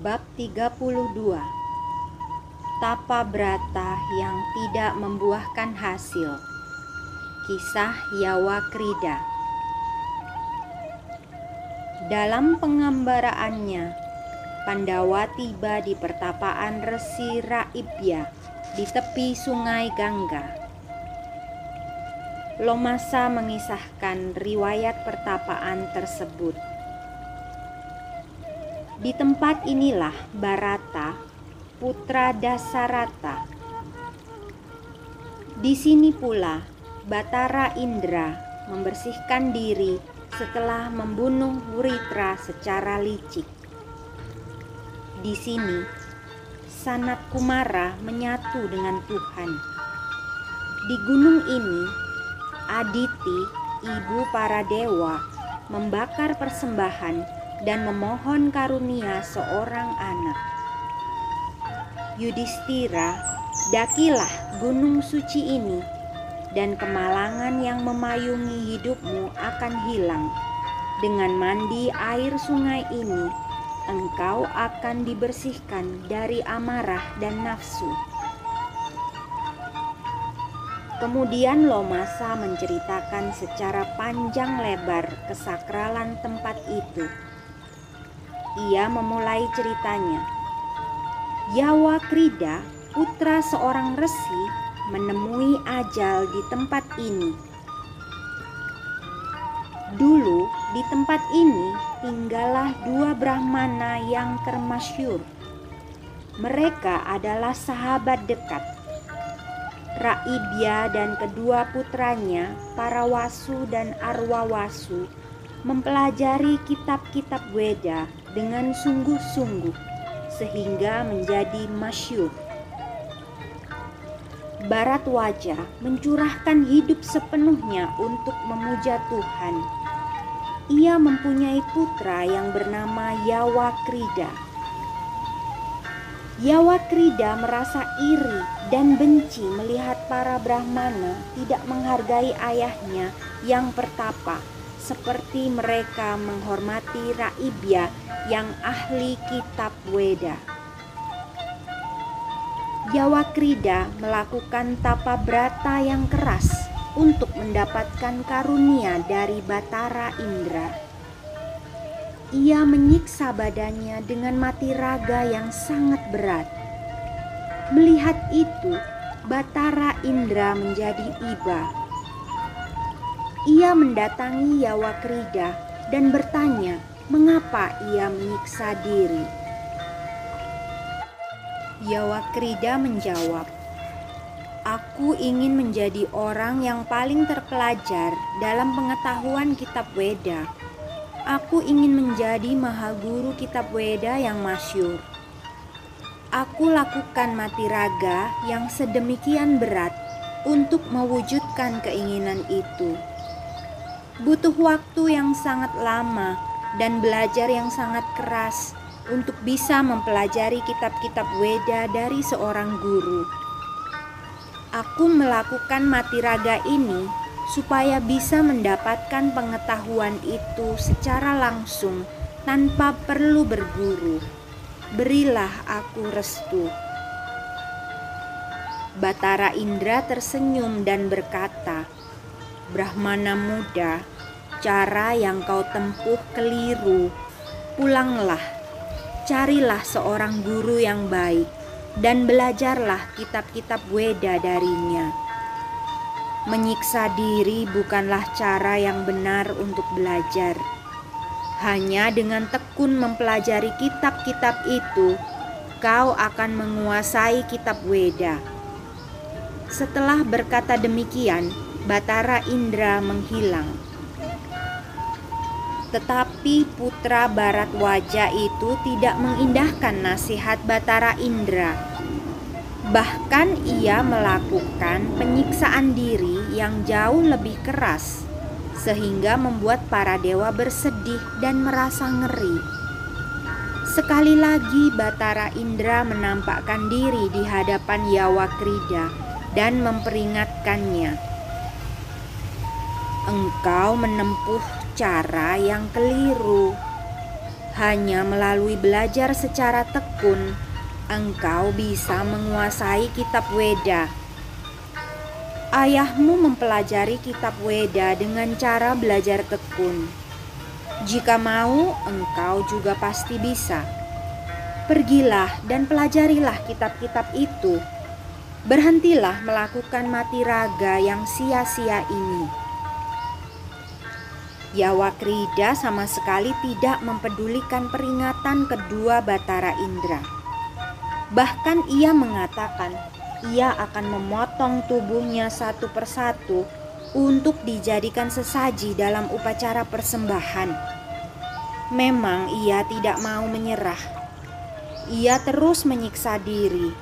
Bab 32 Tapa Brata yang tidak membuahkan hasil. Kisah Yawa Krida. Dalam pengambaraannya Pandawa tiba di pertapaan Resi Raibya di tepi sungai Gangga. Lomasa mengisahkan riwayat pertapaan tersebut di tempat inilah Barata, putra Dasarata. Di sini pula Batara Indra membersihkan diri setelah membunuh Wuritra secara licik. Di sini Sanat Kumara menyatu dengan Tuhan. Di gunung ini Aditi, ibu para dewa, membakar persembahan dan memohon karunia seorang anak. Yudhistira, dakilah gunung suci ini, dan kemalangan yang memayungi hidupmu akan hilang. Dengan mandi air sungai ini, engkau akan dibersihkan dari amarah dan nafsu. Kemudian Lomasa menceritakan secara panjang lebar kesakralan tempat itu ia memulai ceritanya. Yawa Krida, putra seorang resi, menemui ajal di tempat ini. Dulu di tempat ini tinggallah dua Brahmana yang termasyur. Mereka adalah sahabat dekat. Raibya dan kedua putranya, para Wasu dan Arwawasu, mempelajari kitab-kitab Weda dengan sungguh-sungguh sehingga menjadi masyur. Barat wajah mencurahkan hidup sepenuhnya untuk memuja Tuhan. Ia mempunyai putra yang bernama Yawa Krida. Yawa Krida merasa iri dan benci melihat para Brahmana tidak menghargai ayahnya yang pertapa seperti mereka menghormati Raibya yang ahli kitab Weda. Yawakrida melakukan tapa brata yang keras untuk mendapatkan karunia dari Batara Indra. Ia menyiksa badannya dengan mati raga yang sangat berat. Melihat itu, Batara Indra menjadi iba. Ia mendatangi Yawakrida dan bertanya, mengapa ia menyiksa diri. Yawakrida menjawab, Aku ingin menjadi orang yang paling terpelajar dalam pengetahuan kitab Weda. Aku ingin menjadi mahaguru kitab Weda yang masyur. Aku lakukan mati raga yang sedemikian berat untuk mewujudkan keinginan itu. Butuh waktu yang sangat lama dan belajar yang sangat keras untuk bisa mempelajari kitab-kitab Weda dari seorang guru. Aku melakukan mati raga ini supaya bisa mendapatkan pengetahuan itu secara langsung tanpa perlu berguru. Berilah aku restu. Batara Indra tersenyum dan berkata, "Brahmana muda, cara yang kau tempuh keliru. Pulanglah, carilah seorang guru yang baik, dan belajarlah kitab-kitab Weda darinya. Menyiksa diri bukanlah cara yang benar untuk belajar. Hanya dengan tekun mempelajari kitab-kitab itu, kau akan menguasai kitab Weda. Setelah berkata demikian, Batara Indra menghilang. Tetapi putra Barat Wajah itu tidak mengindahkan nasihat Batara Indra Bahkan ia melakukan penyiksaan diri yang jauh lebih keras, sehingga membuat para dewa bersedih dan merasa ngeri. Sekali lagi Batara Indra menampakkan diri di hadapan Yawa Krida dan memperingatkannya. Engkau menempuh cara yang keliru. Hanya melalui belajar secara tekun engkau bisa menguasai kitab Weda. Ayahmu mempelajari kitab Weda dengan cara belajar tekun. Jika mau, engkau juga pasti bisa. Pergilah dan pelajarilah kitab-kitab itu. Berhentilah melakukan mati raga yang sia-sia ini. Yawakrida sama sekali tidak mempedulikan peringatan kedua Batara Indra. Bahkan ia mengatakan ia akan memotong tubuhnya satu persatu untuk dijadikan sesaji dalam upacara persembahan. Memang ia tidak mau menyerah. Ia terus menyiksa diri.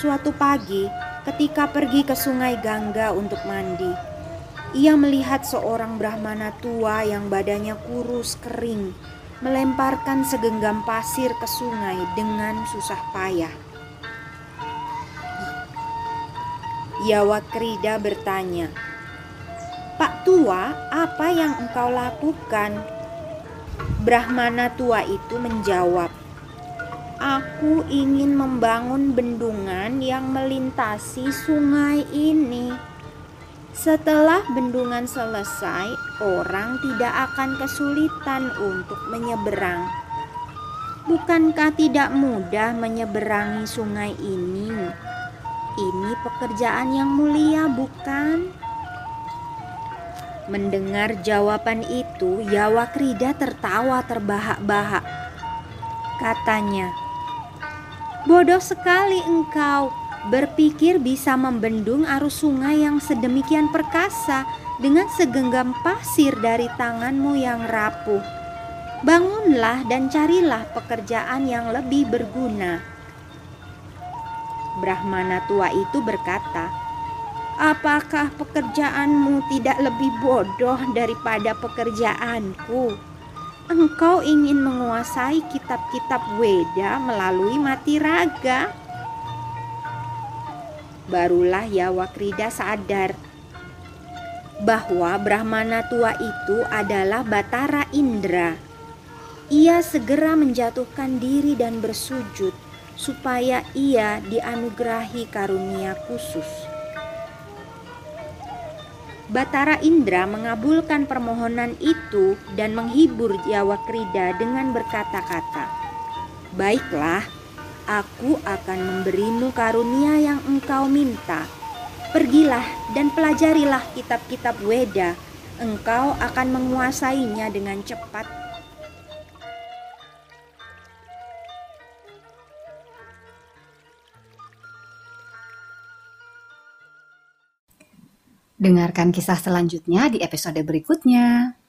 Suatu pagi, ketika pergi ke sungai Gangga untuk mandi, ia melihat seorang Brahmana tua yang badannya kurus kering melemparkan segenggam pasir ke sungai dengan susah payah. Yawakrida bertanya, Pak tua, apa yang engkau lakukan? Brahmana tua itu menjawab, Aku ingin membangun bendungan yang melintasi sungai ini. Setelah bendungan selesai, orang tidak akan kesulitan untuk menyeberang. Bukankah tidak mudah menyeberangi sungai ini? Ini pekerjaan yang mulia, bukan? Mendengar jawaban itu, Yawakrida tertawa terbahak-bahak. Katanya, "Bodoh sekali engkau berpikir bisa membendung arus sungai yang sedemikian perkasa dengan segenggam pasir dari tanganmu yang rapuh. Bangunlah dan carilah pekerjaan yang lebih berguna. Brahmana tua itu berkata, "Apakah pekerjaanmu tidak lebih bodoh daripada pekerjaanku?" Engkau ingin menguasai kitab-kitab Weda melalui mati raga barulah Yawakrida sadar bahwa Brahmana tua itu adalah Batara Indra. Ia segera menjatuhkan diri dan bersujud supaya ia dianugerahi karunia khusus. Batara Indra mengabulkan permohonan itu dan menghibur Yawakrida dengan berkata-kata, "Baiklah, aku akan memberimu karunia yang engkau minta. Pergilah dan pelajarilah kitab-kitab Weda, engkau akan menguasainya dengan cepat. Dengarkan kisah selanjutnya di episode berikutnya.